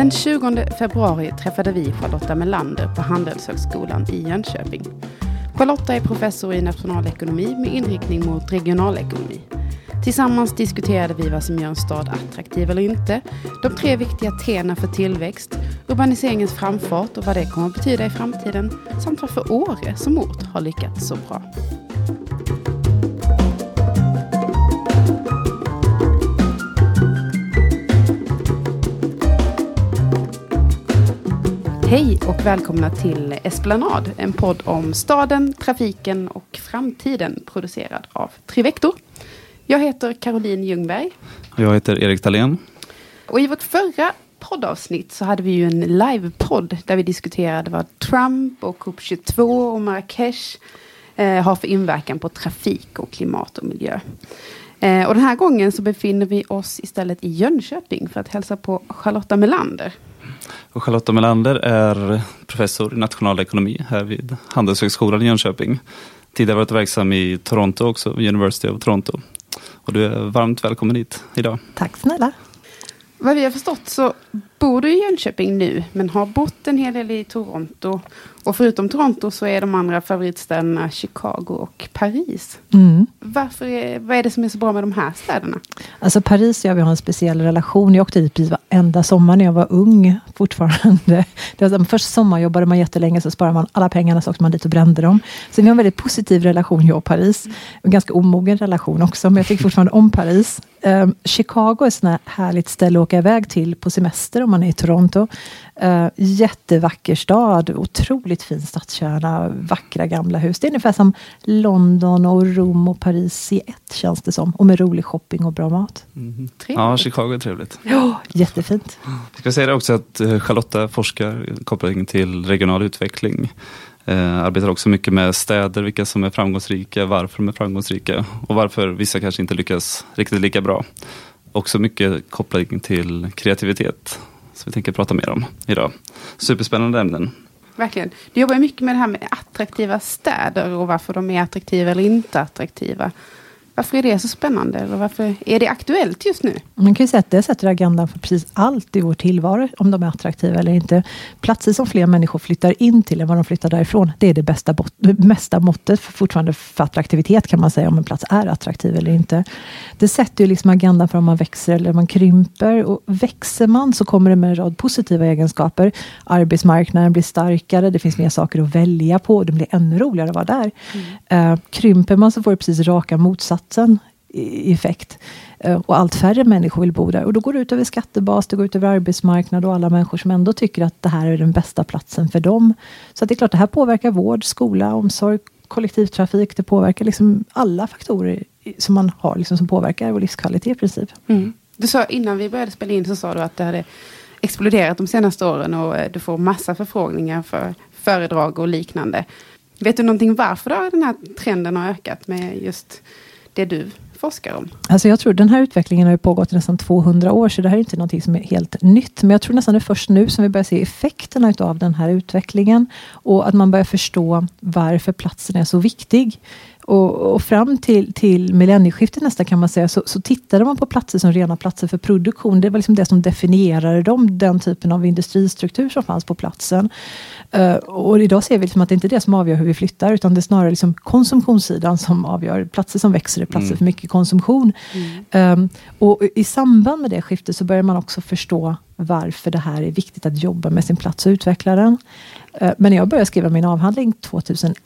Den 20 februari träffade vi Charlotta Melander på Handelshögskolan i Jönköping. Charlotta är professor i nationalekonomi med inriktning mot regionalekonomi. Tillsammans diskuterade vi vad som gör en stad attraktiv eller inte, de tre viktiga tena för tillväxt, urbaniseringens framfart och vad det kommer att betyda i framtiden, samt varför Åre som ort har lyckats så bra. Hej och välkomna till Esplanad, en podd om staden, trafiken och framtiden producerad av Trivector. Jag heter Caroline Ljungberg. Jag heter Erik Dahlén. Och i vårt förra poddavsnitt så hade vi ju en livepodd där vi diskuterade vad Trump och COP22 och Marrakesh eh, har för inverkan på trafik och klimat och miljö. Eh, och den här gången så befinner vi oss istället i Jönköping för att hälsa på Charlotta Melander. Och Charlotta Melander är professor i nationalekonomi här vid Handelshögskolan i Jönköping. Tidigare varit verksam i Toronto också, University of Toronto. Och du är varmt välkommen hit idag. Tack snälla. Vad vi har förstått så bor du i Jönköping nu, men har bott en hel del i Toronto. Och förutom Toronto så är de andra favoritstäderna Chicago och Paris. Mm. Varför är, vad är det som är så bra med de här städerna? Alltså Paris, jag vi har en speciell relation. Jag åkte dit varenda sommar när jag var ung fortfarande. Det var, först sommarjobbade man jättelänge, så sparade man alla pengarna, så åkte man dit och brände dem. Så vi har en väldigt positiv relation, jag och Paris. En ganska omogen relation också, men jag tycker fortfarande om Paris. Um, Chicago är ett sånt härligt ställe att åka iväg till på semester om man är i Toronto. Uh, jättevacker stad, otroligt fin stadskärna, vackra gamla hus. Det är ungefär som London och Rom och Paris i ett känns det som. Och med rolig shopping och bra mat. Mm. Ja, Chicago är trevligt. Ja, jättefint. Jag ska säga också att eh, Charlotta forskar koppling till regional utveckling. Eh, arbetar också mycket med städer, vilka som är framgångsrika, varför de är framgångsrika och varför vissa kanske inte lyckas riktigt lika bra. Också mycket koppling till kreativitet som vi tänker prata mer om idag. Superspännande ämnen. Verkligen. Du jobbar mycket med det här med attraktiva städer och varför de är attraktiva eller inte attraktiva. Varför är det så spännande? Eller varför är det aktuellt just nu? Man kan ju säga att det sätter agendan för precis allt i vår tillvaro, om de är attraktiva eller inte. Platser som fler människor flyttar in till än vad de flyttar därifrån, det är det bästa mesta måttet för, fortfarande för attraktivitet, kan man säga, om en plats är attraktiv eller inte. Det sätter ju liksom agendan för om man växer eller man krymper. Och växer man så kommer det med en rad positiva egenskaper. Arbetsmarknaden blir starkare, det finns mer saker att välja på, det blir ännu roligare att vara där. Mm. Uh, krymper man så får det precis raka motsatsen motsatsen i effekt. Eh, och allt färre människor vill bo där. Och då går det ut över skattebas, det går ut över arbetsmarknad och alla människor som ändå tycker att det här är den bästa platsen för dem. Så det är klart, det här påverkar vård, skola, omsorg, kollektivtrafik. Det påverkar liksom alla faktorer som man har, liksom, som påverkar vår livskvalitet i princip. Mm. Du sa innan vi började spela in så sa du att det hade exploderat de senaste åren och eh, du får massa förfrågningar för föredrag och liknande. Vet du någonting varför den här trenden har ökat med just det du forskar om? Alltså jag tror den här utvecklingen har pågått i nästan 200 år, så det här är inte någonting som är helt nytt. Men jag tror nästan det är först nu som vi börjar se effekterna av den här utvecklingen. Och att man börjar förstå varför platsen är så viktig. Och, och, fram till, till millennieskiftet nästan kan man säga, så, så tittade man på platser som rena platser för produktion. Det var liksom det som definierade dem, den typen av industristruktur som fanns på platsen. Uh, och idag ser vi liksom att det inte är det som avgör hur vi flyttar, utan det är snarare liksom konsumtionssidan som avgör. Platser som växer är platser mm. för mycket konsumtion. Mm. Um, och i samband med det skiftet så börjar man också förstå varför det här är viktigt att jobba med sin plats och utveckla den. Eh, men när jag började skriva min avhandling 2001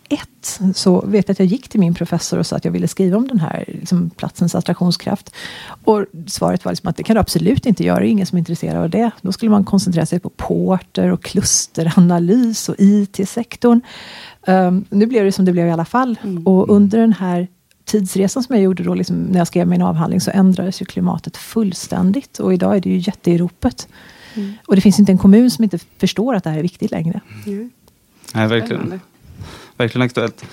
så vet jag att jag gick till min professor och sa att jag ville skriva om den här liksom, platsens attraktionskraft. Och svaret var liksom att det kan du absolut inte göra, det är ingen som är intresserad av det. Då skulle man koncentrera sig på porter och klusteranalys och IT-sektorn. Um, nu blev det som det blev i alla fall. Mm. Och under den här tidsresan som jag gjorde då, liksom, när jag skrev min avhandling, så ändrades ju klimatet fullständigt. Och idag är det ju jätte i ropet. Mm. Och det finns inte en kommun som inte förstår att det här är viktigt längre. Mm. Nej, verkligen. Verkligen aktuellt.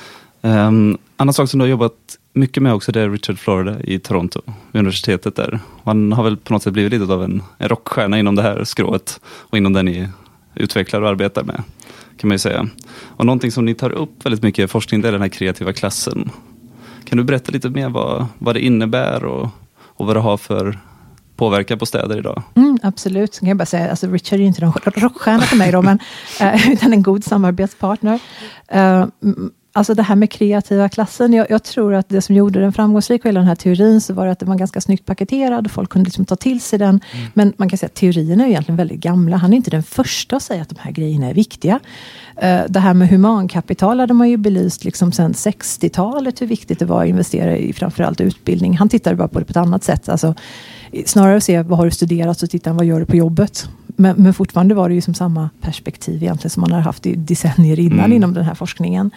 Um, annan sak som du har jobbat mycket med också, det är Richard Florida i Toronto, universitetet där. Han har väl på något sätt blivit lite av en, en rockstjärna inom det här skrået och inom det ni utvecklar och arbetar med. Kan man ju säga. Och någonting som ni tar upp väldigt mycket i forskning, det är den här kreativa klassen. Kan du berätta lite mer vad, vad det innebär och, och vad det har för påverkan på städer idag? Mm, absolut, så kan jag bara säga, alltså Richard är inte någon rockstjärna för mig då, men, uh, utan en god samarbetspartner. Uh, Alltså det här med kreativa klassen. Jag, jag, tror att det som gjorde den framgångsrik, hela den här teorin, så var det att den var ganska snyggt paketerad. Folk kunde liksom ta till sig den. Mm. Men man kan säga att teorierna är egentligen väldigt gamla. Han är inte den första att säga att de här grejerna är viktiga. Uh, det här med humankapital hade man ju belyst liksom sedan 60-talet, hur viktigt det var att investera i framförallt utbildning. Han tittade bara på det på ett annat sätt. Alltså, snarare att se vad har du studerat, tittar han vad gör du på jobbet. Men, men fortfarande var det ju som samma perspektiv egentligen som man har haft i decennier innan mm. inom den här forskningen.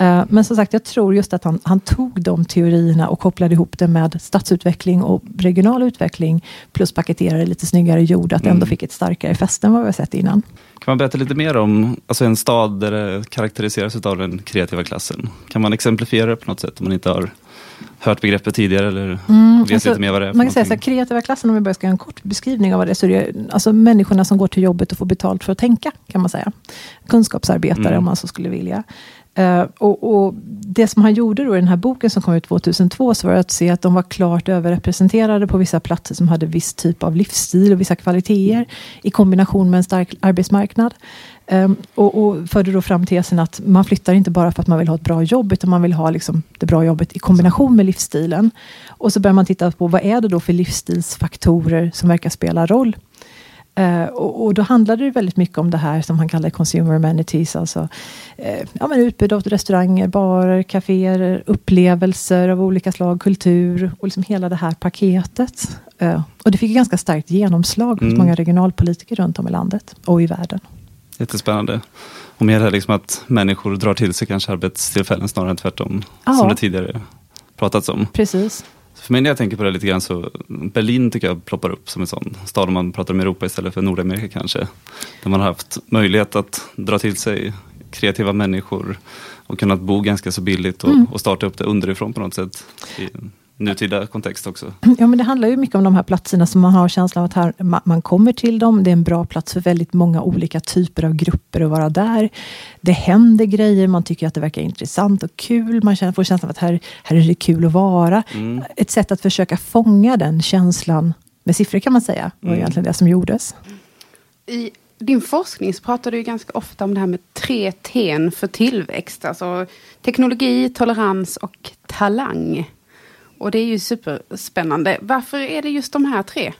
Uh, men som sagt, jag tror just att han, han, tog de teorierna och kopplade ihop det med stadsutveckling och regional utveckling. Plus paketerade lite snyggare gjorde att det mm. ändå fick ett starkare fäste än vad vi har sett innan. Kan man berätta lite mer om alltså en stad där det karaktäriseras av den kreativa klassen? Kan man exemplifiera det på något sätt om man inte har hört begreppet tidigare eller mm, vet alltså, lite mer vad det är? Man kan säga så här, kreativa klassen, om vi bara ska göra en kort beskrivning av vad det är, så är det alltså människorna som går till jobbet och får betalt för att tänka, kan man säga. Kunskapsarbetare, mm. om man så skulle vilja. Uh, och, och, Det som han gjorde då i den här boken som kom ut 2002, så var att se att de var klart överrepresenterade på vissa platser som hade viss typ av livsstil och vissa kvaliteter i kombination med en stark arbetsmarknad. Um, och, och förde då fram tesen att man flyttar inte bara för att man vill ha ett bra jobb, utan man vill ha liksom det bra jobbet i kombination med livsstilen. Och så börjar man titta på vad är det då för livsstilsfaktorer som verkar spela roll. Uh, och, och, då handlade det väldigt mycket om det här som han kallar consumer amenities. Alltså uh, ja, men utbud av restauranger, barer, kaféer, upplevelser av olika slag, kultur och liksom hela det här paketet. Uh, och det fick ganska starkt genomslag hos mm. många regionalpolitiker runt om i landet och i världen. Jättespännande. Och mer liksom att människor drar till sig kanske arbetstillfällen snarare än tvärtom. Ja. Som det tidigare pratats om. Precis. För mig när jag tänker på det lite grann så Berlin tycker jag ploppar upp som en sån stad om man pratar om Europa istället för Nordamerika kanske. Där man har haft möjlighet att dra till sig kreativa människor och kunnat bo ganska så billigt och, mm. och starta upp det underifrån på något sätt. Nutida kontext också. Ja, men det handlar ju mycket om de här platserna som man har känslan av att här, man kommer till dem. Det är en bra plats för väldigt många olika typer av grupper att vara där. Det händer grejer, man tycker att det verkar intressant och kul. Man känner, får känslan av att här, här är det kul att vara. Mm. Ett sätt att försöka fånga den känslan med siffror kan man säga, var mm. egentligen det som gjordes. I din forskning så pratar du ganska ofta om det här med tre T för tillväxt. Alltså teknologi, tolerans och talang. Och det är ju superspännande. Varför är det just de här tre?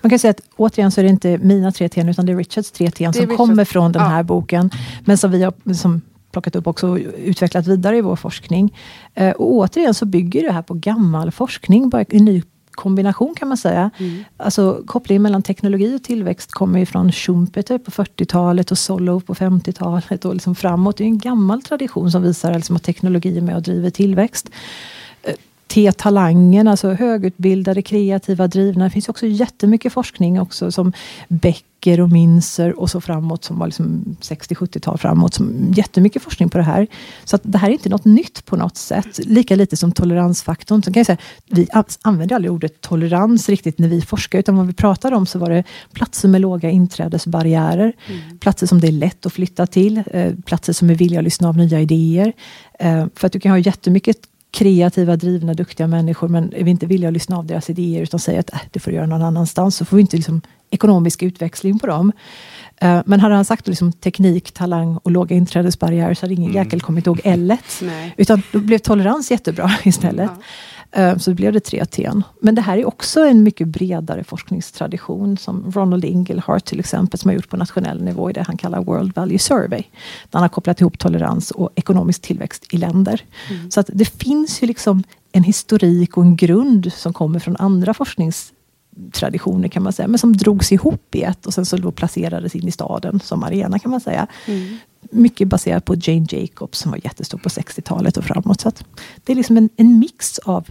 Man kan säga att återigen så är det inte mina tre ten utan det är Richards tre ten som Richard. kommer från den här boken. Men som vi har som plockat upp också och utvecklat vidare i vår forskning. Eh, och återigen så bygger det här på gammal forskning, bara en ny kombination kan man säga. Mm. Alltså kopplingen mellan teknologi och tillväxt kommer ju från Schumpeter på 40-talet och Solow på 50-talet och liksom framåt. Det är en gammal tradition som visar liksom att teknologi är med och driver tillväxt. T-talangen, alltså högutbildade, kreativa, drivna. Det finns också jättemycket forskning också som Becker och Minzer och så framåt som var liksom 60-70-tal framåt. Som, jättemycket forskning på det här. Så att det här är inte något nytt på något sätt. Lika lite som toleransfaktorn. Så kan jag säga, vi använder aldrig ordet tolerans riktigt när vi forskar, utan vad vi pratade om så var det platser med låga inträdesbarriärer. Mm. Platser som det är lätt att flytta till. Eh, platser som är villiga att lyssna av nya idéer. Eh, för att du kan ha jättemycket kreativa, drivna, duktiga människor, men är vi inte villiga att lyssna av deras idéer, utan säger att äh, det får du göra någon annanstans, så får vi inte liksom, ekonomisk utväxling på dem. Uh, men hade han sagt liksom, teknik, talang och låga inträdesbarriärer, så hade ingen mm. jäkel kommit ihåg L. Utan då blev tolerans jättebra istället. Ja. Eh, så blev det tre T. Men det här är också en mycket bredare forskningstradition som Ronald Inglehart till exempel, som har gjort på nationell nivå i det han kallar World Value Survey. Där han har kopplat ihop tolerans och ekonomisk tillväxt i länder. Mm. Så att det finns ju liksom en historik och en grund som kommer från andra forskningstraditioner kan man säga, men som drogs ihop i ett och sen så då placerades in i staden som arena kan man säga. Mm. Mycket baserat på Jane Jacobs som var jättestor på 60-talet och framåt. Så det är liksom en, en mix av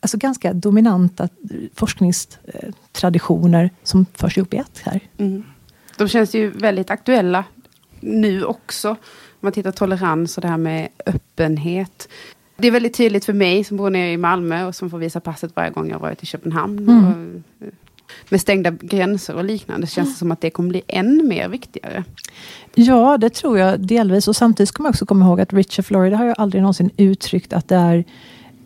alltså ganska dominanta forskningstraditioner som förs ihop i ett här. Mm. De känns ju väldigt aktuella nu också. Om man tittar tolerans och det här med öppenhet. Det är väldigt tydligt för mig som bor nere i Malmö och som får visa passet varje gång jag varit i Köpenhamn. Mm. Och, med stängda gränser och liknande, känns det som att det kommer bli än mer viktigare. Ja, det tror jag delvis. Och samtidigt ska man också komma ihåg att Richard Florida har ju aldrig någonsin uttryckt att det är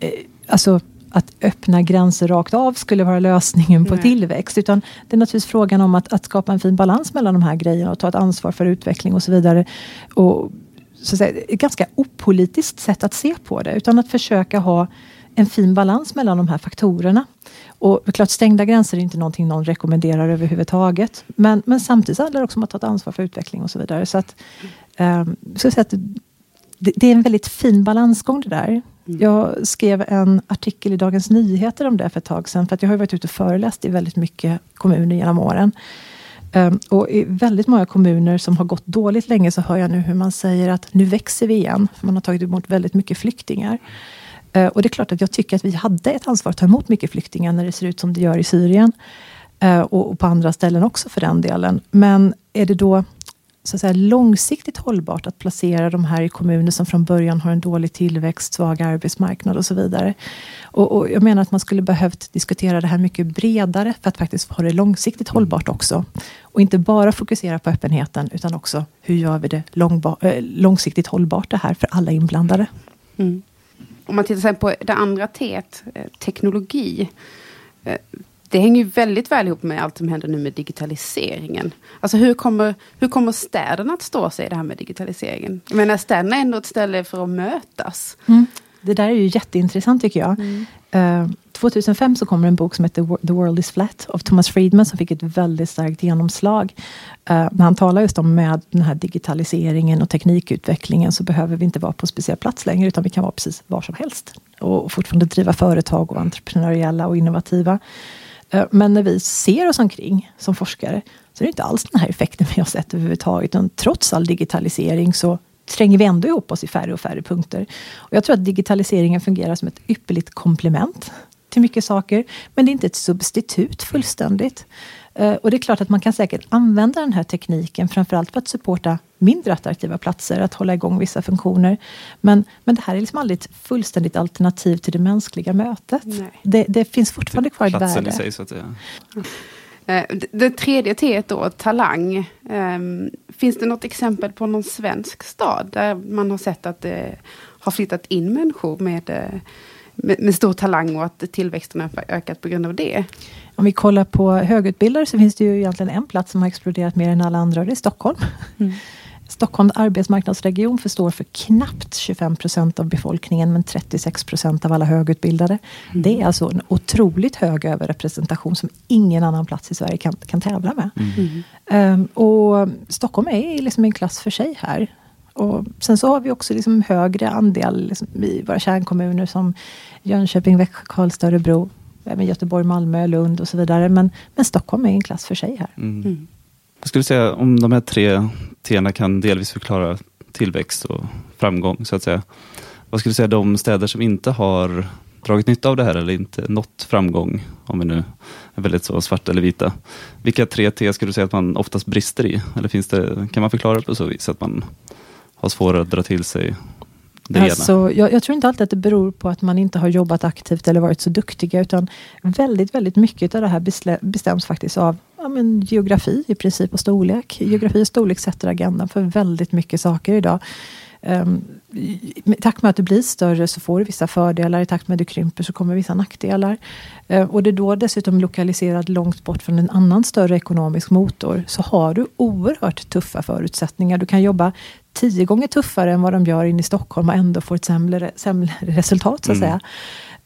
eh, alltså, att öppna gränser rakt av skulle vara lösningen på Nej. tillväxt. Utan det är naturligtvis frågan om att, att skapa en fin balans mellan de här grejerna och ta ett ansvar för utveckling och så vidare. Och, så att säga, ett ganska opolitiskt sätt att se på det. Utan att försöka ha en fin balans mellan de här faktorerna. Och klart, stängda gränser är inte någonting någon rekommenderar överhuvudtaget. Men, men samtidigt handlar det också om att ta ett ansvar för utveckling och så vidare. Så att, um, så att det, det, är en väldigt fin balansgång det där. Mm. Jag skrev en artikel i Dagens Nyheter om det för ett tag sedan. För att jag har varit ute och föreläst i väldigt mycket kommuner genom åren. Um, och i väldigt många kommuner som har gått dåligt länge så hör jag nu hur man säger att nu växer vi igen. För man har tagit emot väldigt mycket flyktingar. Eh, och det är klart att jag tycker att vi hade ett ansvar att ta emot mycket flyktingar när det ser ut som det gör i Syrien. Eh, och, på andra ställen också för den delen. Men är det då så att säga, långsiktigt hållbart att placera de här i kommuner som från början har en dålig tillväxt, svag arbetsmarknad och så vidare. Och, och, jag menar att man skulle behövt diskutera det här mycket bredare för att faktiskt ha det långsiktigt hållbart också. Och inte bara fokusera på öppenheten utan också hur gör vi det eh, långsiktigt hållbart det här för alla inblandade. Mm. Om man tittar på det andra T, eh, teknologi. Eh, det hänger ju väldigt väl ihop med allt som händer nu med digitaliseringen. Alltså hur kommer, hur kommer städerna att stå sig i det här med digitaliseringen? Jag menar städerna är ändå ett ställe för att mötas. Mm. Det där är ju jätteintressant tycker jag. Mm. Uh, 2005 så kommer en bok som heter The World is Flat av Thomas Friedman som fick ett väldigt starkt genomslag. Uh, när han talar just om med den här digitaliseringen och teknikutvecklingen så behöver vi inte vara på en speciell plats längre utan vi kan vara precis var som helst. Och fortfarande driva företag och entreprenöriella och innovativa. Eh, men när vi ser oss omkring som forskare så är det inte alls den här effekten vi har sett överhuvudtaget. Utan trots all digitalisering så tränger vi ändå ihop oss i färre och färre punkter. Och jag tror att digitaliseringen fungerar som ett ypperligt komplement till mycket saker. Men det är inte ett substitut fullständigt. Eh, och det är klart att man kan säkert använda den här tekniken framförallt för att supporta mindre attraktiva platser, att hålla igång vissa funktioner. Men, men det här är liksom aldrig ett fullständigt alternativ till det mänskliga mötet. Det, det, finns fortfarande kvar ett värde. Platsen i sig, så att säga. Eh, det tredje T då, talang. Ehm, finns det något exempel på någon svensk stad där man har sett att det har flyttat in människor med, eh, med, med stor talang och att tillväxten har ökat på grund av det? Om vi kollar på högutbildade så finns det ju egentligen en plats som har exploderat mer än alla andra och det är Stockholm. Mm. Stockholms arbetsmarknadsregion förstår för knappt 25 procent av befolkningen men 36 procent av alla högutbildade. Mm. Det är alltså en otroligt hög överrepresentation som ingen annan plats i Sverige kan, kan tävla med. Mm. Um, och Stockholm är liksom en klass för sig här. Och sen så har vi också liksom högre andel liksom i våra kärnkommuner som Jönköping, Växjö, Karlstad, Örebro även Göteborg, Malmö, Lund och så vidare. Men, men Stockholm är en klass för sig här. Mm. Mm. Jag skulle säga om de här tre T kan delvis förklara tillväxt och framgång så att säga. Vad skulle du säga de städer som inte har dragit nytta av det här eller inte nått framgång, om vi nu är väldigt så svarta eller vita. Vilka tre T skulle du säga att man oftast brister i? Eller finns det, kan man förklara det på så vis att man har svårare att dra till sig det alltså, jag, jag, tror inte alltid att det beror på att man inte har jobbat aktivt eller varit så duktiga. Utan väldigt, väldigt mycket av det här bestäms faktiskt av ja, men geografi i princip och storlek. Geografi och storlek sätter agendan för väldigt mycket saker idag. Um, I takt med att du blir större så får du vissa fördelar. I takt med att du krymper så kommer vissa nackdelar. Uh, och det är då dessutom lokaliserad långt bort från en annan större ekonomisk motor. Så har du oerhört tuffa förutsättningar. Du kan jobba tio gånger tuffare än vad de gör inne i Stockholm och ändå får ett sämre, sämre resultat så att mm. säga.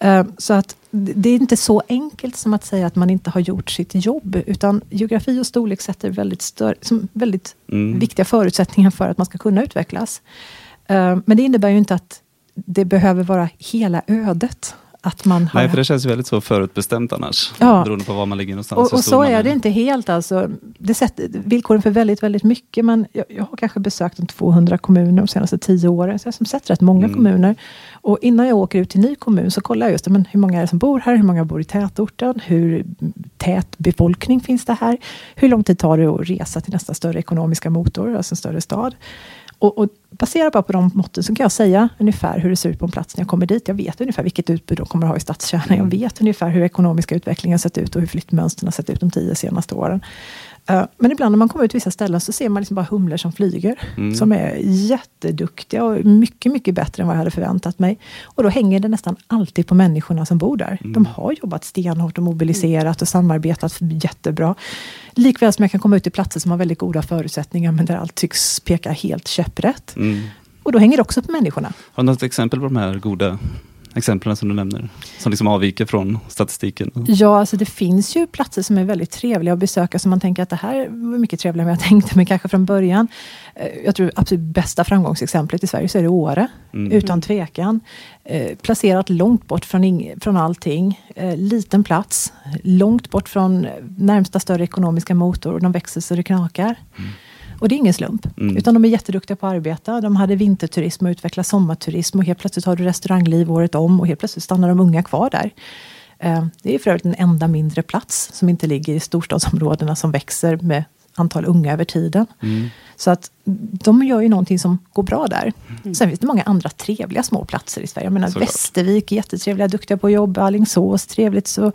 Uh, så att det är inte så enkelt som att säga att man inte har gjort sitt jobb. Utan geografi och storlek sätter väldigt, stör, som väldigt mm. viktiga förutsättningar för att man ska kunna utvecklas. Uh, men det innebär ju inte att det behöver vara hela ödet. Att man har... Nej, för det känns ju väldigt så förutbestämt annars. Ja. Beroende på var man ligger någonstans. Och, och så är det inte helt alltså. Det sätter villkoren för väldigt, väldigt mycket. Men jag, jag har kanske besökt en 200 kommuner de senaste tio åren. Så jag har sett rätt många mm. kommuner. Och innan jag åker ut till ny kommun så kollar jag just men hur många är det som bor här? Hur många bor i tätorten? Hur tät befolkning finns det här? Hur lång tid tar det att resa till nästa större ekonomiska motor, alltså en större stad? Och, och baserat bara på de måtten så kan jag säga ungefär hur det ser ut på en plats när jag kommer dit. Jag vet ungefär vilket utbud de kommer att ha i stadskärnan. Jag vet ungefär hur ekonomiska utvecklingen sett ut och hur flyttmönstren har sett ut de tio senaste åren. Uh, men ibland när man kommer ut till vissa ställen så ser man liksom bara humlor som flyger. Mm. Som är jätteduktiga och mycket, mycket bättre än vad jag hade förväntat mig. Och då hänger det nästan alltid på människorna som bor där. Mm. De har jobbat stenhårt och mobiliserat och samarbetat jättebra. Likväl som jag kan komma ut till platser som har väldigt goda förutsättningar, men där allt tycks peka helt käpprätt. Mm. Och då hänger det också på människorna. Har du något exempel på de här goda exemplen som du nämner? Som liksom avviker från statistiken? Ja, alltså det finns ju platser som är väldigt trevliga att besöka, som man tänker att det här var mycket trevligare än jag tänkte mig kanske från början. Eh, jag tror absolut bästa framgångsexemplet i Sverige så är det Åre, mm. utan tvekan. Eh, placerat långt bort från, från allting. Eh, liten plats, långt bort från närmsta större ekonomiska motor och de växer så det knakar. Mm. Och det är ingen slump. Mm. Utan de är jätteduktiga på att arbeta. De hade vinterturism och utvecklade sommarturism. Och helt plötsligt har du restaurangliv året om. Och helt plötsligt stannar de unga kvar där. Eh, det är för övrigt den enda mindre plats som inte ligger i storstadsområdena som växer med antal unga över tiden. Mm. Så att de gör ju någonting som går bra där. Mm. Sen finns det många andra trevliga små platser i Sverige. Jag menar Såklart. Västervik, jättetrevliga, duktiga på att jobba. Alingsås, trevligt. Så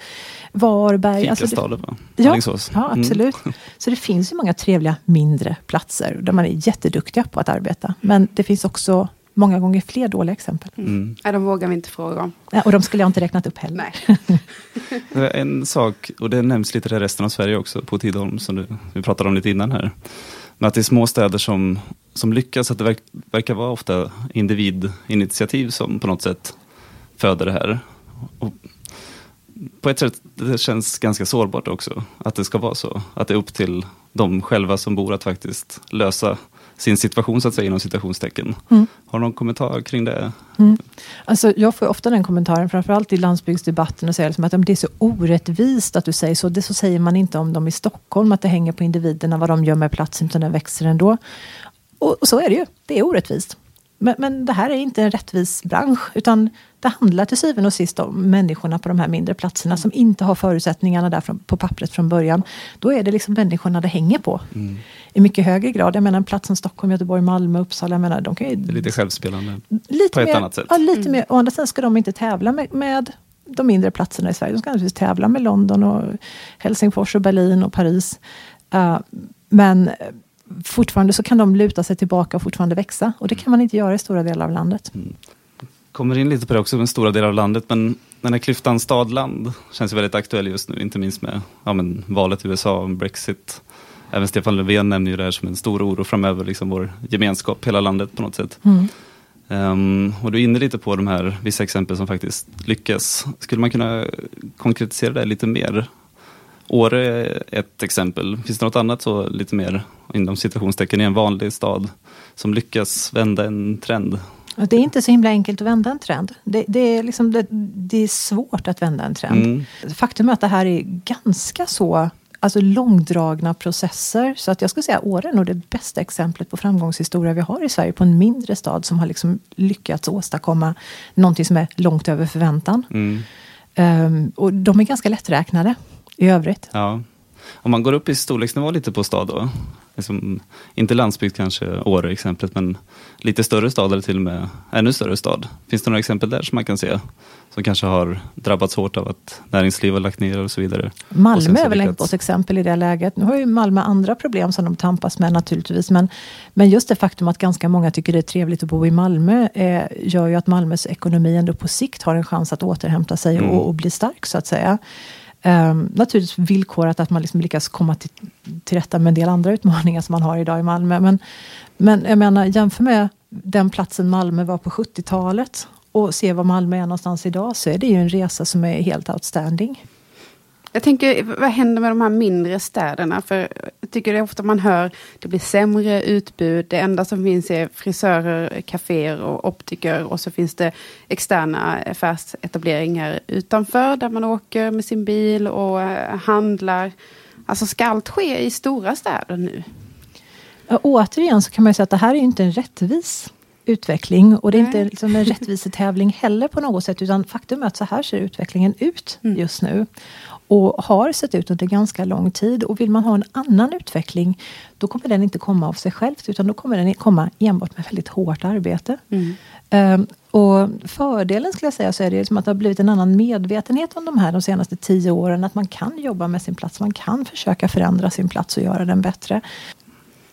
Varberg. Fikastaden alltså ja, Alingsås. Ja, mm. absolut. Mm. Så det finns ju många trevliga mindre platser där man är jätteduktiga på att arbeta. Men det finns också många gånger fler dåliga exempel. Mm. mm. Ja, de vågar vi inte fråga om. Ja, och de skulle jag inte räknat upp heller. Nej. en sak, och det nämns lite i resten av Sverige också, på Tidaholm, som du, vi pratade om lite innan här. Men att det är små städer som, som lyckas, att det verk, verkar vara ofta individinitiativ som på något sätt föder det här. Och på ett sätt det känns ganska sårbart också, att det ska vara så. Att det är upp till de själva som bor att faktiskt lösa sin situation så att säga inom citationstecken. Mm. Har du någon kommentar kring det? Mm. Alltså, jag får ofta den kommentaren, framförallt i landsbygdsdebatten, och säger liksom att det är så orättvist att du säger så. Det så säger man inte om dem i Stockholm, att det hänger på individerna vad de gör med platsen, utan den växer ändå. Och, och så är det ju, det är orättvist. Men, men, det här är inte en rättvis bransch, utan det handlar till syvende och sist om människorna på de här mindre platserna som inte har förutsättningarna där från, på pappret från början. Då är det liksom människorna det hänger på. Mm. I mycket högre grad. Jag menar en plats som Stockholm, Göteborg, Malmö, Uppsala. Jag menar, de kan ju, det är lite självspelande lite på ett mer, annat sätt. Ja, lite mm. mer. Å andra sidan ska de inte tävla med, med de mindre platserna i Sverige. De ska naturligtvis tävla med London, och Helsingfors, och Berlin och Paris. Uh, men fortfarande så kan de luta sig tillbaka och fortfarande växa. Och det kan man inte göra i stora delar av landet. Mm. Kommer in lite på det också, med stora delar av landet. Men den här klyftan stad-land känns ju väldigt aktuell just nu. Inte minst med ja, men, valet i USA, Brexit. Även Stefan Löfven nämner ju det här som en stor oro framöver. Liksom vår gemenskap, hela landet på något sätt. Mm. Um, och du är inne lite på de här vissa exempel som faktiskt lyckas. Skulle man kunna konkretisera det lite mer? Åre är ett exempel. Finns det något annat så lite mer inom citationstecken i en vanlig stad som lyckas vända en trend? Det är inte så himla enkelt att vända en trend. Det, det är, liksom, det, det, är svårt att vända en trend. Mm. Faktum är att det här är ganska så alltså långdragna processer. Så att jag skulle säga Åre är nog det bästa exemplet på framgångshistoria vi har i Sverige. På en mindre stad som har liksom lyckats åstadkomma någonting som är långt över förväntan. Mm. Um, och de är ganska lätträknade i övrigt. Ja. Om man går upp i storleksnivå lite på stad då, liksom, inte landsbygd kanske, Åre exemplet, men lite större stad eller till och med ännu större stad. Finns det några exempel där som man kan se? Som kanske har drabbats hårt av att näringsliv har lagt ner och så vidare. Malmö är väl ett gott exempel i det läget. Nu har ju Malmö andra problem som de tampas med naturligtvis. Men, men just det faktum att ganska många tycker det är trevligt att bo i Malmö eh, gör ju att Malmös ekonomi ändå på sikt har en chans att återhämta sig mm. och, och bli stark så att säga. Um, naturligtvis villkorat att man liksom lyckas komma till, till rätta med en del andra utmaningar som man har idag i Malmö. Men, men jag menar, jämför med den platsen Malmö var på 70-talet och se var Malmö är någonstans idag så är det ju en resa som är helt outstanding. Jag tänker, vad händer med de här mindre städerna? För jag tycker det är ofta man hör, det blir sämre utbud. Det enda som finns är frisörer, kaféer och optiker. Och så finns det externa affärsetableringar utanför, där man åker med sin bil och eh, handlar. Alltså ska allt ske i stora städer nu? Ja, återigen så kan man säga att det här är inte en rättvis utveckling. Och det är inte liksom en rättvisetävling heller på något sätt. Utan faktum är att så här ser utvecklingen ut mm. just nu och har sett ut under ganska lång tid. Och vill man ha en annan utveckling, då kommer den inte komma av sig själv, utan då kommer den komma enbart med väldigt hårt arbete. Mm. Um, Och fördelen skulle jag säga så är det som att det har blivit en annan medvetenhet om de här de senaste tio åren. Att man kan jobba med sin plats, man kan försöka förändra sin plats och göra den bättre.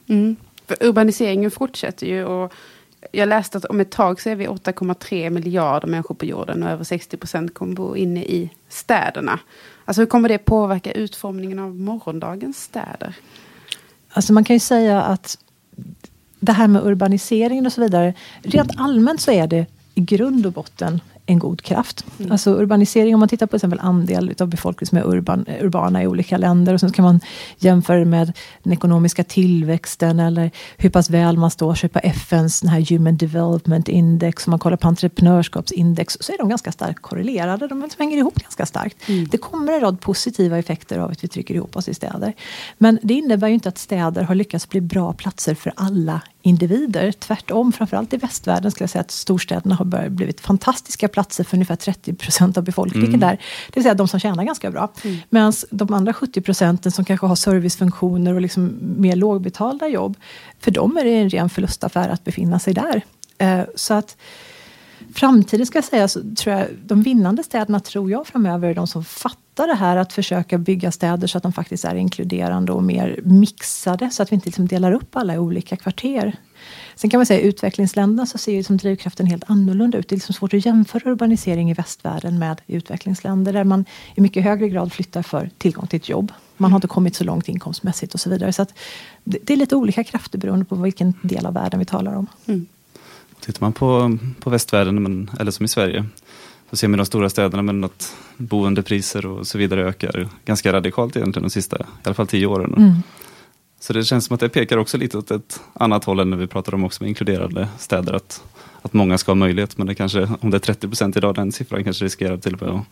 Mm. Urbaniseringen fortsätter ju och jag läste att om ett tag så är vi 8,3 miljarder människor på jorden och över 60 procent kommer bo inne i städerna. Alltså hur kommer det påverka utformningen av morgondagens städer? Alltså man kan ju säga att det här med urbaniseringen och så vidare. Rent allmänt så är det i grund och botten en god kraft. Mm. Alltså urbanisering, om man tittar på till exempel andel av befolkningen som är urban, urbana i olika länder och sen kan man jämföra det med den ekonomiska tillväxten eller hur pass väl man står sig på FNs den här Human Development Index. Om man kollar på entreprenörskapsindex så är de ganska starkt korrelerade. De hänger ihop ganska starkt. Mm. Det kommer en rad positiva effekter av att vi trycker ihop oss i städer. Men det innebär ju inte att städer har lyckats bli bra platser för alla individer. Tvärtom, framförallt i västvärlden skulle jag säga att storstäderna har börjat blivit fantastiska platser för ungefär 30 procent av befolkningen mm. där. Det vill säga de som tjänar ganska bra. Mm. Medan de andra 70 procenten som kanske har servicefunktioner och liksom mer lågbetalda jobb. För dem är det en ren förlustaffär att befinna sig där. Eh, så att framtiden ska jag säga, så tror jag, de vinnande städerna tror jag framöver är de som fattar det här att försöka bygga städer så att de faktiskt är inkluderande och mer mixade så att vi inte liksom delar upp alla i olika kvarter. Sen kan man säga i utvecklingsländerna så ser ju som drivkraften helt annorlunda ut. Det är liksom svårt att jämföra urbanisering i västvärlden med utvecklingsländer där man i mycket högre grad flyttar för tillgång till ett jobb. Man har inte kommit så långt inkomstmässigt och så vidare. Så det är lite olika krafter beroende på vilken del av världen vi talar om. Mm. Tittar man på, på västvärlden, men, eller som i Sverige, så ser man de stora städerna men att boendepriser och så vidare ökar ganska radikalt egentligen de sista, i alla fall tio åren. Mm. Så det känns som att det pekar också lite åt ett annat håll än när vi pratar om också med inkluderade städer. Att, att många ska ha möjlighet, men det kanske, om det är 30 procent idag, den siffran kanske riskerar till och med att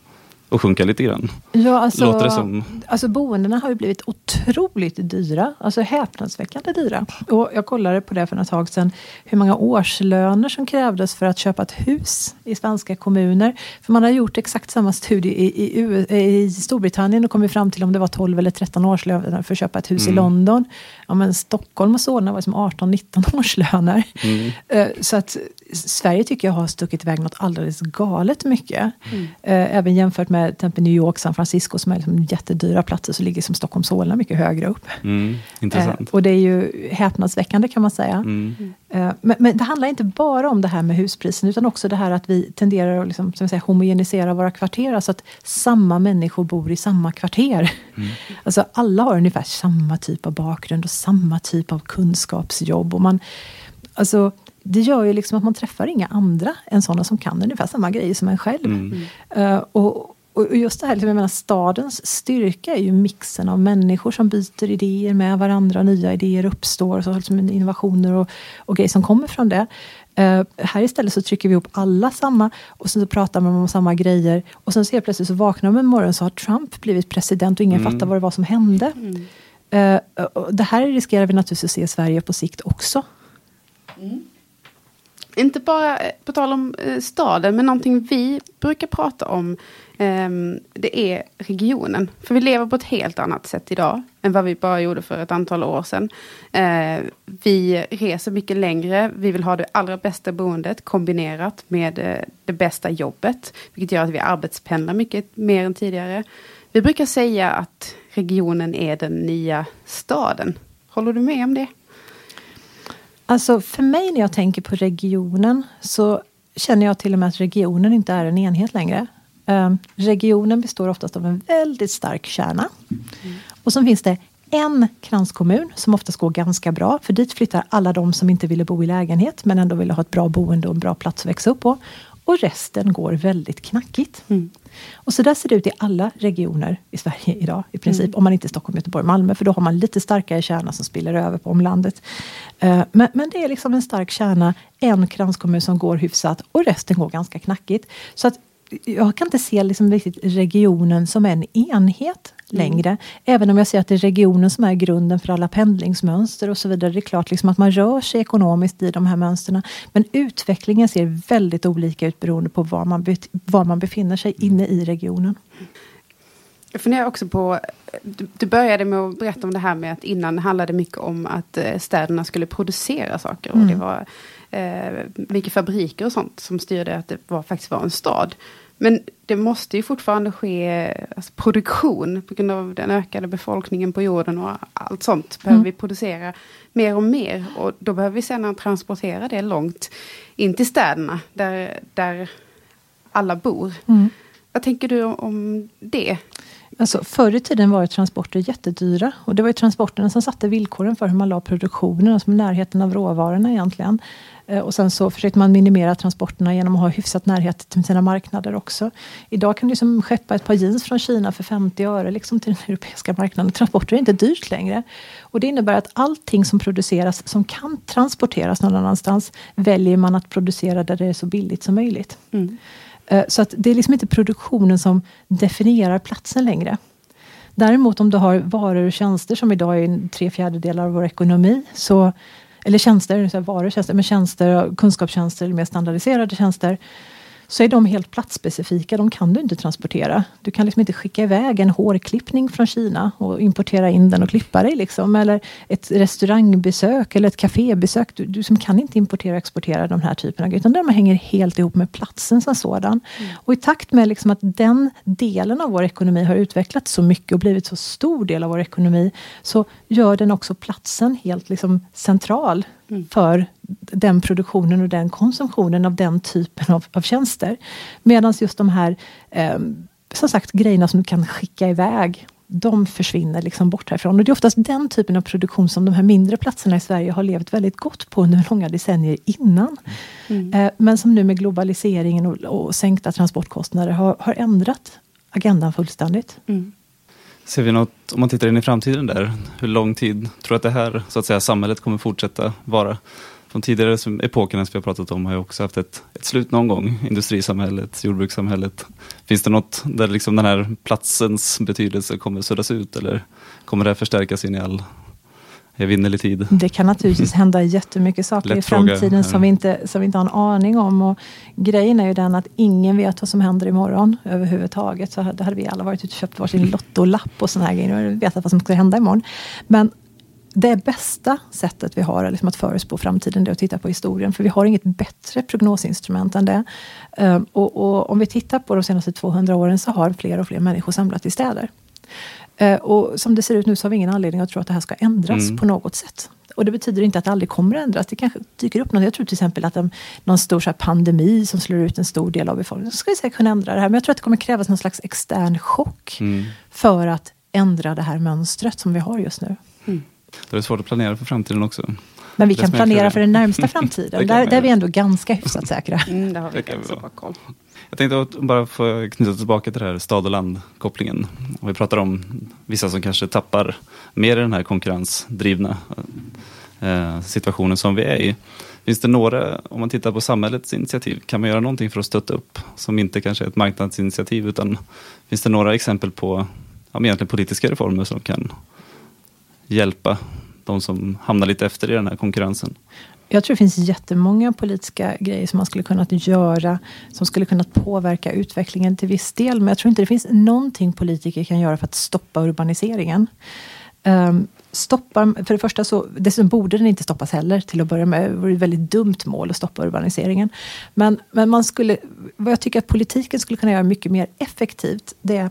och sjunka lite grann. Ja, alltså, Låter det som... alltså boendena har ju blivit otroligt dyra. Alltså häpnadsväckande dyra. Och jag kollade på det för ett tag sedan. Hur många årslöner som krävdes för att köpa ett hus i svenska kommuner. För man har gjort exakt samma studie i, i, i Storbritannien och kommit fram till om det var 12 eller 13 årslöner för att köpa ett hus mm. i London. Ja, men Stockholm och Solna var som 18-19 årslöner. Mm. Eh, så att Sverige tycker jag har stuckit iväg något alldeles galet mycket. Mm. Eh, även jämfört med till exempel New York, San Francisco som är liksom jättedyra platser så ligger som Stockholm Solna mycket högre upp. Mm, intressant. Eh, och det är ju häpnadsväckande kan man säga. Mm. Eh, men, men, det handlar inte bara om det här med husprisen utan också det här att vi tenderar att liksom, som säga, homogenisera våra kvarter. Alltså att samma människor bor i samma kvarter. Mm. Alltså alla har ungefär samma typ av bakgrund och samma typ av kunskapsjobb. Och man, alltså, det gör ju liksom att man träffar inga andra än sådana som kan ungefär samma grejer som en själv. Mm. Uh, och, och just det här, liksom, jag menar, stadens styrka är ju mixen av människor som byter idéer med varandra. Nya idéer uppstår, så liksom innovationer och, och grejer som kommer från det. Uh, här istället så trycker vi ihop alla samma och sen så pratar man om samma grejer. Och sen så helt plötsligt så vaknar man en morgon så har Trump blivit president och ingen mm. fattar vad det var som hände. Mm. Uh, det här riskerar vi naturligtvis att se i Sverige på sikt också. Mm inte bara eh, på tal om eh, staden, men någonting vi brukar prata om. Ehm, det är regionen. För vi lever på ett helt annat sätt idag än vad vi bara gjorde för ett antal år sedan. Eh, vi reser mycket längre. Vi vill ha det allra bästa boendet kombinerat med det bästa jobbet. Vilket gör att vi arbetspendlar mycket mer än tidigare. Vi brukar säga att regionen är den nya staden. Håller du med om det? Alltså för mig när jag tänker på regionen så känner jag till och med att regionen inte är en enhet längre. Um, regionen består oftast av en väldigt stark kärna. Mm. Och så finns det en kranskommun som oftast går ganska bra. För dit flyttar alla de som inte ville bo i lägenhet men ändå ville ha ett bra boende och en bra plats att växa upp på. Och resten går väldigt knackigt. Mm. Och så där ser det ut i alla regioner i Sverige idag i princip. Mm. Om man inte är Stockholm, Göteborg, Malmö. För då har man lite starkare kärna som spiller över på omlandet. Uh, men, men, det är liksom en stark kärna, en kranskommun som går hyfsat och resten går ganska knackigt. Så att jag kan inte se liksom riktigt regionen som en enhet längre. Mm. Även om jag ser att det är regionen som är grunden för alla pendlingsmönster och så vidare. Det är klart liksom att man rör sig ekonomiskt i de här mönstren. Men utvecklingen ser väldigt olika ut beroende på var man, var man befinner sig inne i regionen. Jag funderar också på, du, började med att berätta om det här med att innan handlade mycket om att eh, städerna skulle producera saker. Och det mm. var eh, mycket fabriker och sånt som styrde att det var, faktiskt var en stad. Men det måste ju fortfarande ske alltså, produktion på grund av den ökade befolkningen på jorden och allt sånt. Behöver mm. vi producera mer och mer och då behöver vi sedan transportera det långt in till städerna där, där alla bor. Mm. Vad tänker du om det? Alltså, förr i tiden var transporter jättedyra. Och det var ju transporterna som satte villkoren för hur man la produktionen, alltså närheten av råvarorna egentligen. Eh, och sen så försökte man minimera transporterna genom att ha hyfsat närhet till sina marknader också. Idag kan du liksom skeppa ett par jeans från Kina för 50 öre liksom till den europeiska marknaden. Transporter är inte dyrt längre. Och det innebär att allting som produceras som kan transporteras någon annanstans väljer man att producera där det är så billigt som möjligt. Mm. Eh, så att det är liksom inte produktionen som definierar platsen längre. Däremot om du har varor och tjänster som idag är tre fjärdedelar av vår ekonomi. Så, eller tjänster, så varor och tjänster, men tjänster, kunskapstjänster, mer standardiserade tjänster så är de helt platsspecifika. De kan du inte transportera. Du kan liksom inte skicka iväg en hårklippning från Kina och importera in den och klippa dig. Liksom. Eller ett restaurangbesök eller ett kafébesök. Du, du som kan inte importera och exportera de här typerna av. Utan de hänger helt ihop med platsen som sådan. Mm. Och i takt med liksom att den delen av vår ekonomi har utvecklats så mycket och blivit så stor del av vår ekonomi så gör den också platsen helt liksom central mm. för den produktionen och den konsumtionen av den typen av, av tjänster. Medan just de här eh, som sagt grejerna som du kan skicka iväg de försvinner liksom bort härifrån. Och det är oftast den typen av produktion som de här mindre platserna i Sverige har levt väldigt gott på under långa decennier innan. Mm. Eh, men som nu med globaliseringen och, och sänkta transportkostnader har, har ändrat agendan fullständigt. Mm. Ser vi något, om man tittar in i framtiden där, hur lång tid tror du att det här så att säga, samhället kommer fortsätta vara? Från tidigare epokerna som vi har pratat om har ju också haft ett, ett slut någon gång. Industrisamhället, jordbrukssamhället. Finns det något där liksom den här platsens betydelse kommer suddas ut eller kommer det förstärkas in i all evinnerlig tid. Det kan naturligtvis hända jättemycket saker Lätt i framtiden som vi, inte, som vi inte har en aning om. Och grejen är ju den att ingen vet vad som händer imorgon överhuvudtaget. Så hade, hade vi alla varit ute och köpt varsin lottolapp och sådana här grejer och vetat vad som ska hända imorgon. Men det bästa sättet vi har liksom att förutspå framtiden, det är att titta på historien. För vi har inget bättre prognosinstrument än det. Um, och, och, om vi tittar på de senaste 200 åren så har fler och fler människor samlat i städer. Uh, och som det ser ut nu så har vi ingen anledning att tro att det här ska ändras mm. på något sätt. Och det betyder inte att det aldrig kommer att ändras. Det kanske dyker upp något. Jag tror till exempel att en, någon stor så pandemi som slår ut en stor del av befolkningen, så ska vi säkert kunna ändra det här. Men jag tror att det kommer krävas någon slags extern chock mm. för att ändra det här mönstret som vi har just nu. Då är det svårt att planera för framtiden också. Men vi kan planera för den närmsta framtiden. där, där är vi ändå ganska hyfsat säkra. Mm, det har vi ganska bra koll. Jag tänkte bara få knyta tillbaka till det här stad och land-kopplingen. vi pratar om vissa som kanske tappar mer i den här konkurrensdrivna eh, situationen som vi är i. Finns det några, om man tittar på samhällets initiativ, kan man göra någonting för att stötta upp som inte kanske är ett marknadsinitiativ utan finns det några exempel på ja, egentligen politiska reformer som kan hjälpa de som hamnar lite efter i den här konkurrensen? Jag tror det finns jättemånga politiska grejer som man skulle kunna göra som skulle kunna påverka utvecklingen till viss del. Men jag tror inte det finns någonting politiker kan göra för att stoppa urbaniseringen. Ehm, um, stoppar, för det första så dessutom borde den inte stoppas heller till att börja med. Det vore ett väldigt dumt mål att stoppa urbaniseringen. Men, men man skulle, vad jag tycker att politiken skulle kunna göra mycket mer effektivt, det är,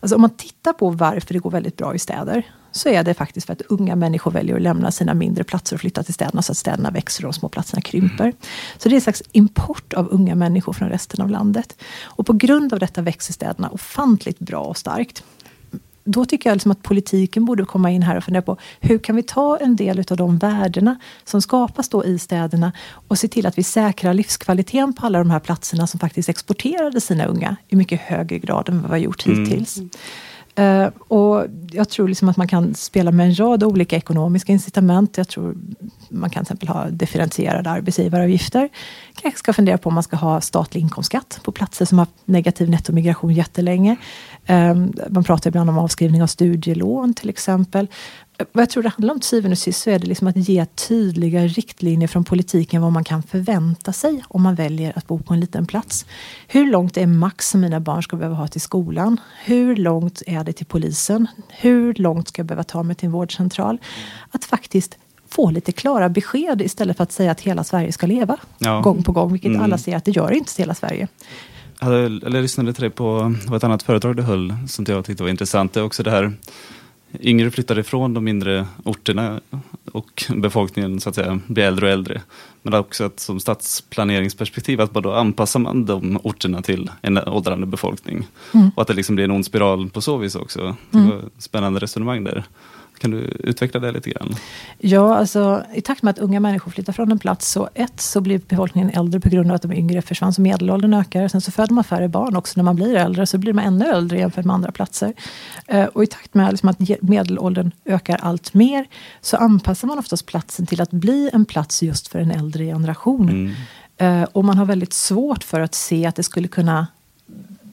alltså om man tittar på varför det går väldigt bra i städer, så är det faktiskt för att unga människor väljer att lämna sina mindre platser och flytta till städerna så att städerna växer och de små platserna krymper. Så det är en slags import av unga människor från resten av landet. Och på grund av detta växer städerna ofantligt bra och starkt då tycker jag liksom att politiken borde komma in här och fundera på hur kan vi ta en del av de värdena som skapas då i städerna och se till att vi säkrar livskvaliteten på alla de här platserna som faktiskt exporterade sina unga i mycket högre grad än vad vi har gjort mm. hittills. Mm. Uh, och jag tror liksom att man kan spela med en rad olika ekonomiska incitament. Jag tror man kan till exempel ha differentierade arbetsgivaravgifter. Kanske ska fundera på om man ska ha statlig inkomstskatt på platser som har negativ nettomigration jättelänge. Uh, man pratar ibland om avskrivning av studielån till exempel. Vad jag tror det handlar om till syvende och sist så är det liksom att ge tydliga riktlinjer från politiken vad man kan förvänta sig om man väljer att bo på en liten plats. Hur långt är max som mina barn ska behöva ha till skolan? Hur långt är det till polisen? Hur långt ska jag behöva ta mig till en vårdcentral? Att faktiskt få lite klara besked istället för att säga att hela Sverige ska leva ja. gång på gång, vilket mm. alla ser att det gör inte hela Sverige. Jag, hade, eller lyssnade till dig på, ett annat företag du höll som jag tyckte var intressant. Det är också det här yngre flyttar ifrån de mindre orterna och befolkningen så att säga blir äldre och äldre. Men också att som stadsplaneringsperspektiv att då anpassar man de orterna till en åldrande befolkning. Mm. Och att det liksom blir en ond spiral på så vis också. Det mm. var ett spännande resonemang där. Kan du utveckla det lite grann? Ja, alltså, i takt med att unga människor flyttar från en plats, så ett så blir befolkningen äldre på grund av att de yngre försvann, så medelåldern ökar. Sen så föder man färre barn också när man blir äldre, så blir man ännu äldre jämfört med andra platser. Eh, och i takt med liksom, att medelåldern ökar allt mer, så anpassar man oftast platsen till att bli en plats just för en äldre generation. Mm. Eh, och man har väldigt svårt för att se att det skulle kunna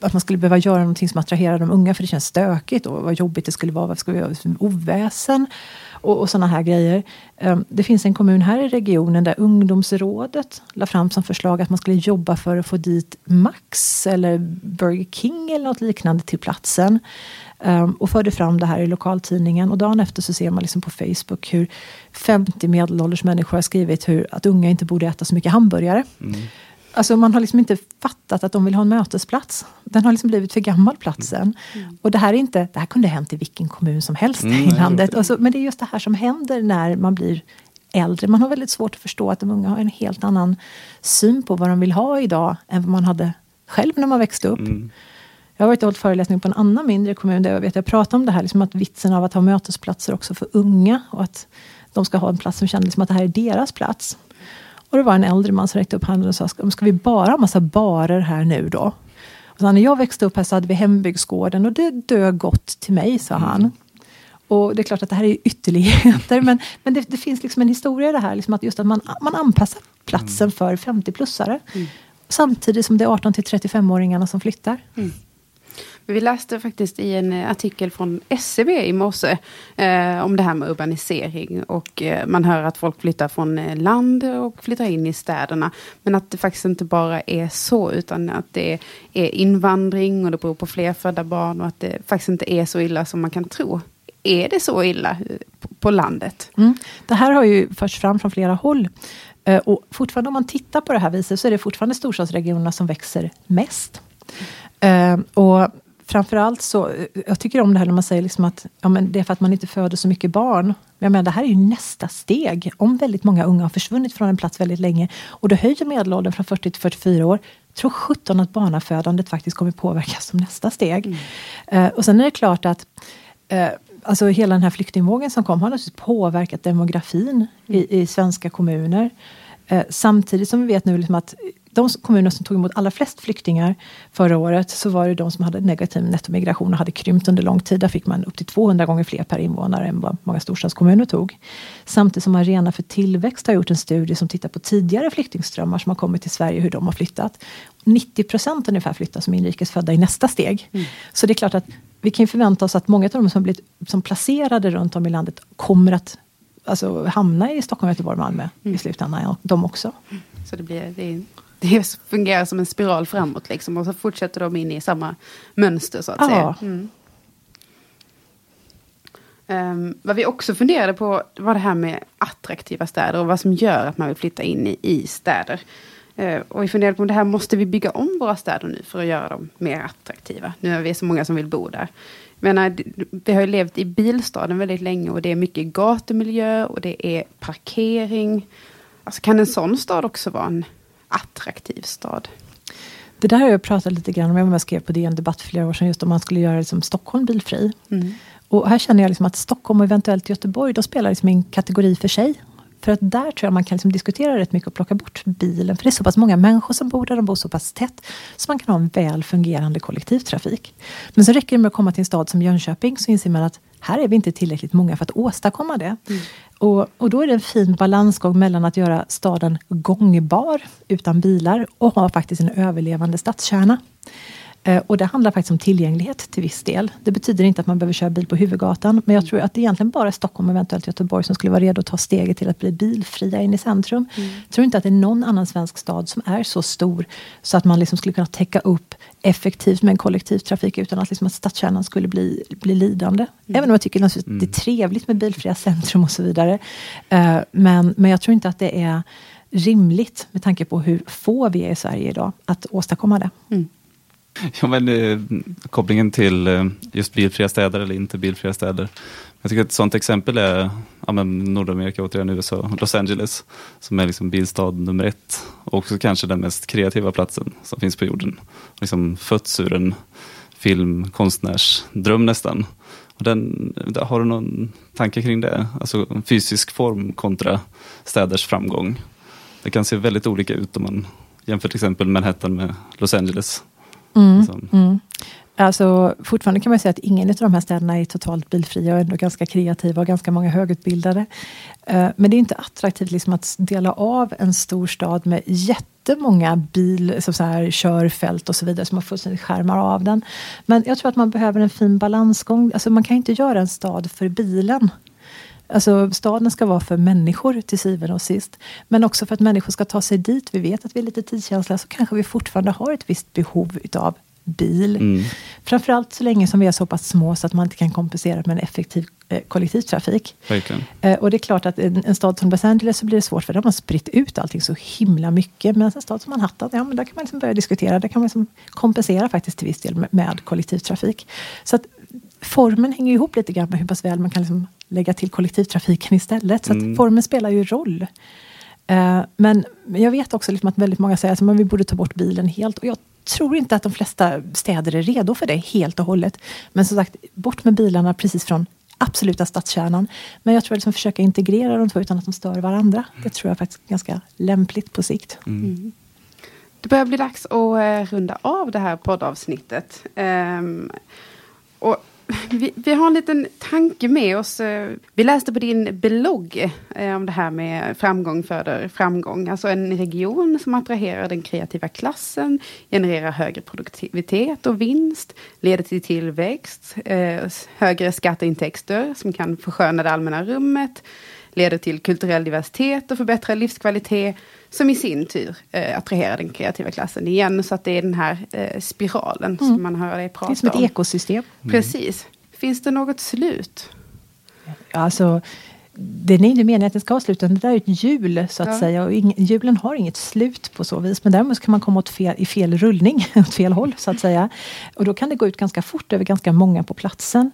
att man skulle behöva göra någonting som attraherar de unga för det känns stökigt och vad jobbigt det skulle vara. Vad ska vi göra? Oväsen och, och sådana här grejer. Ehm, det finns en kommun här i regionen där ungdomsrådet la fram som förslag att man skulle jobba för att få dit Max eller Burger King eller något liknande till platsen. Ehm, och förde fram det här i lokaltidningen. Och dagen efter så ser man liksom på Facebook hur 50 medelålders människor har skrivit hur, att unga inte borde äta så mycket hamburgare. Mm. Alltså man har liksom inte fattat att de vill ha en mötesplats. Den har liksom blivit för gammal platsen. Mm. Och det här, är inte, det här kunde ha hänt i vilken kommun som helst mm, i landet. Alltså, men det är just det här som händer när man blir äldre. Man har väldigt svårt att förstå att de unga har en helt annan syn på vad de vill ha idag än vad man hade själv när man växte upp. Mm. Jag har varit och hållit föreläsning på en annan mindre kommun där jag vet jag pratar om det här, liksom att vitsen av att ha mötesplatser också för unga och att de ska ha en plats som känner liksom att det här är deras plats. Och det var en äldre man som räckte upp handen och sa, ska vi bara ha massa barer här nu då? Och så när jag växte upp här så hade vi hembygdsgården och det dög gott till mig, sa mm. han. Och det är klart att det här är ytterligheter, men, men det, det, finns liksom en historia i det här, liksom att just att man, man anpassar platsen mm. för 50-plussare. Mm. Samtidigt som det är 18 till 35-åringarna som flyttar. Mm. Vi läste faktiskt i en eh, artikel från SCB i morse eh, om det här med urbanisering. Och eh, man hör att folk flyttar från eh, land och flyttar in i städerna. Men att det faktiskt inte bara är så, utan att det är invandring och det beror på fler födda barn och att det faktiskt inte är så illa som man kan tro. Är det så illa eh, på, landet? Mm. Det här har ju förts fram från flera håll. Eh, och fortfarande om man tittar på det här viset så är det fortfarande storstadsregionerna som växer mest. Och framförallt så, jag tycker om det här när man säger liksom att ja, men det är för att man inte föder så mycket barn. Jag menar, det här är ju nästa steg. Om väldigt många unga har försvunnit från en plats väldigt länge och då höjer medelåldern från 40 till 44 år. Tror 17 att barnafödandet faktiskt kommer påverkas som nästa steg. Mm. Uh, och sen är det klart att uh, alltså hela den här flyktingvågen som kom har naturligtvis påverkat demografin mm. i, i svenska kommuner. Uh, samtidigt som vi vet nu liksom att de kommuner som tog emot allra flest flyktingar förra året så var det de som hade negativ nettomigration och hade krympt under lång tid. Där fick man upp till 200 gånger fler per invånare än vad många storstadskommuner tog. Samtidigt som Arena för tillväxt har gjort en studie som tittar på tidigare flyktingströmmar som har kommit till Sverige, hur de har flyttat. 90 procent ungefär flyttar som inrikesfödda i nästa steg. Mm. Så det är klart att vi kan förvänta oss att många av de som blivit som placerade runt om i landet kommer att alltså, hamna i Stockholm, Göteborg, Malmö mm. i slutändan. De också. Så det blir, det är det fungerar som en spiral framåt liksom. Och så fortsätter de in i samma mönster så att ja. säga. Mm. Um, vad vi också funderade på var det här med attraktiva städer och vad som gör att man vill flytta in i, i städer. Uh, och vi funderade på om det här måste vi bygga om våra städer nu för att göra dem mer attraktiva. Nu är vi så många som vill bo där. Men vi har ju levt i bilstaden väldigt länge och det är mycket gatumiljö och det är parkering. Alltså kan en sån stad också vara en attraktiv stad. Det där har jag pratat lite grann om. Jag skrev på DN Debatt för flera år sedan, just om man skulle göra liksom Stockholm bilfri. Mm. Och här känner jag liksom att Stockholm och eventuellt Göteborg, de spelar liksom en kategori för sig. För att där tror jag man kan liksom diskutera rätt mycket och plocka bort bilen. För det är så pass många människor som bor där, de bor så pass tätt. Så man kan ha en väl fungerande kollektivtrafik. Men så räcker det med att komma till en stad som Jönköping så inser man att här är vi inte tillräckligt många för att åstadkomma det. Mm. Och, och då är det en fin balansgång mellan att göra staden gångbar utan bilar och ha faktiskt en överlevande stadskärna. Eh, och det handlar faktiskt om tillgänglighet till viss del. Det betyder inte att man behöver köra bil på huvudgatan. Men jag tror att det egentligen bara är Stockholm och eventuellt Göteborg som skulle vara redo att ta steget till att bli bilfria in i centrum. Mm. Jag tror inte att det är någon annan svensk stad som är så stor så att man liksom skulle kunna täcka upp effektivt med en kollektivtrafik utan att, liksom, att stadskärnan skulle bli, bli lidande. Mm. Även om jag tycker naturligtvis mm. det är trevligt med bilfria centrum och så vidare. Uh, men, men jag tror inte att det är rimligt med tanke på hur få vi är i Sverige idag att åstadkomma det. Mm. Ja, men, eh, kopplingen till eh, just bilfria städer eller inte bilfria städer. Jag tycker att ett sådant exempel är ja, men Nordamerika, återigen USA, Los Angeles, som är liksom bilstad nummer ett. Och också kanske den mest kreativa platsen som finns på jorden. Liksom fötts ur en filmkonstnärsdröm nästan. Och den, har du någon tanke kring det? Alltså fysisk form kontra städers framgång. Det kan se väldigt olika ut om man jämför till exempel Manhattan med Los Angeles. Mm, liksom. mm. Alltså, fortfarande kan man säga att ingen av de här städerna är totalt bilfria och ändå ganska kreativa och ganska många högutbildade. Eh, men det är inte attraktivt liksom att dela av en stor stad med jättemånga bil, så här, körfält och så vidare, som man fullständigt skärmar av den. Men jag tror att man behöver en fin balansgång. Alltså, man kan inte göra en stad för bilen. Alltså, staden ska vara för människor till syvende och sist. Men också för att människor ska ta sig dit. Vi vet att vi är lite tidskänsliga, så kanske vi fortfarande har ett visst behov utav bil. Mm. Framförallt så länge som vi är så pass små så att man inte kan kompensera med en effektiv eh, kollektivtrafik. Eh, och det är klart att en, en, stad som Los Angeles så blir det svårt för där har man spritt ut allting så himla mycket. Men en stad som Manhattan, ja men där kan man liksom börja diskutera. Där kan man liksom kompensera faktiskt till viss del med, med kollektivtrafik. Så att formen hänger ihop lite grann med hur pass väl man kan liksom lägga till kollektivtrafiken istället. Så mm. formen spelar ju roll. Uh, men jag vet också liksom att väldigt många säger att vi borde ta bort bilen helt. Och jag tror inte att de flesta städer är redo för det helt och hållet. Men som sagt, bort med bilarna precis från absoluta stadskärnan. Men jag tror att liksom försöka integrera de två utan att de stör varandra. Det tror jag faktiskt är ganska lämpligt på sikt. Mm. mm. Det börjar bli dags att uh, runda av det här poddavsnittet. Um, och vi, vi, har en liten tanke med oss. Eh, vi läste på din blogg eh, om det här med framgång föder framgång. Alltså en region som attraherar den kreativa klassen, genererar högre produktivitet och vinst, leder till tillväxt, eh, högre skatteintäkter som kan försköna det allmänna rummet, leder till kulturell diversitet och förbättrad livskvalitet som i sin tur eh, attraherar den kreativa klassen igen. Så att det är den här eh, spiralen mm. som man hör dig prata om. Det är som ett ekosystem. Mm. Precis. Finns det något slut? Alltså, det är inte meningen att det ska vara slut, det där är ett hjul så att ja. säga. Och hjulen har inget slut på så vis. Men däremot kan man komma åt fel, i fel rullning, åt fel håll så att säga. Och då kan det gå ut ganska fort över ganska många på platsen.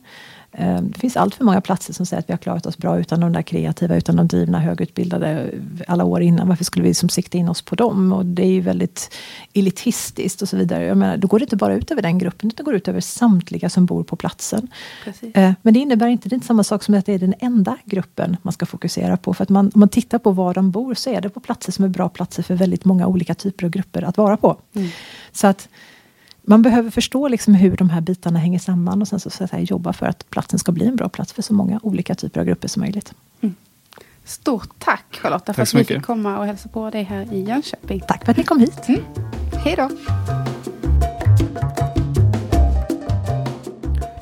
Eh, det finns allt för många platser som säger att vi har klarat oss bra utan de där kreativa, utan de drivna, högutbildade alla år innan. Varför skulle vi liksom sikta in oss på dem? Och det är ju väldigt elitistiskt och så vidare. Jag menar, då går det inte bara ut över den gruppen, utan det går ut över samtliga som bor på platsen. Precis. Eh, men det innebär inte, det inte samma sak som att det är den enda gruppen man ska fokusera på. För att man, om man tittar på var de bor så är det på platser som är bra platser för väldigt många olika typer av grupper att vara på. Mm. Så att man behöver förstå liksom hur de här bitarna hänger samman och sen så, så att säga, jobba för att platsen ska bli en bra plats för så många olika typer av grupper som möjligt. Mm. Stort tack Charlotta tack för att vi fick komma och hälsa på dig här i Jönköping. Tack för att ni kom hit. Mm. Hej då.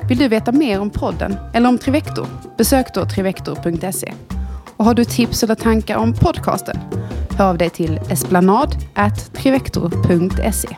Vill du veta mer om podden eller om Trivector? Besök då trivector.se. Och har du tips eller tankar om podcasten? Hör av dig till esplanad.trivector.se.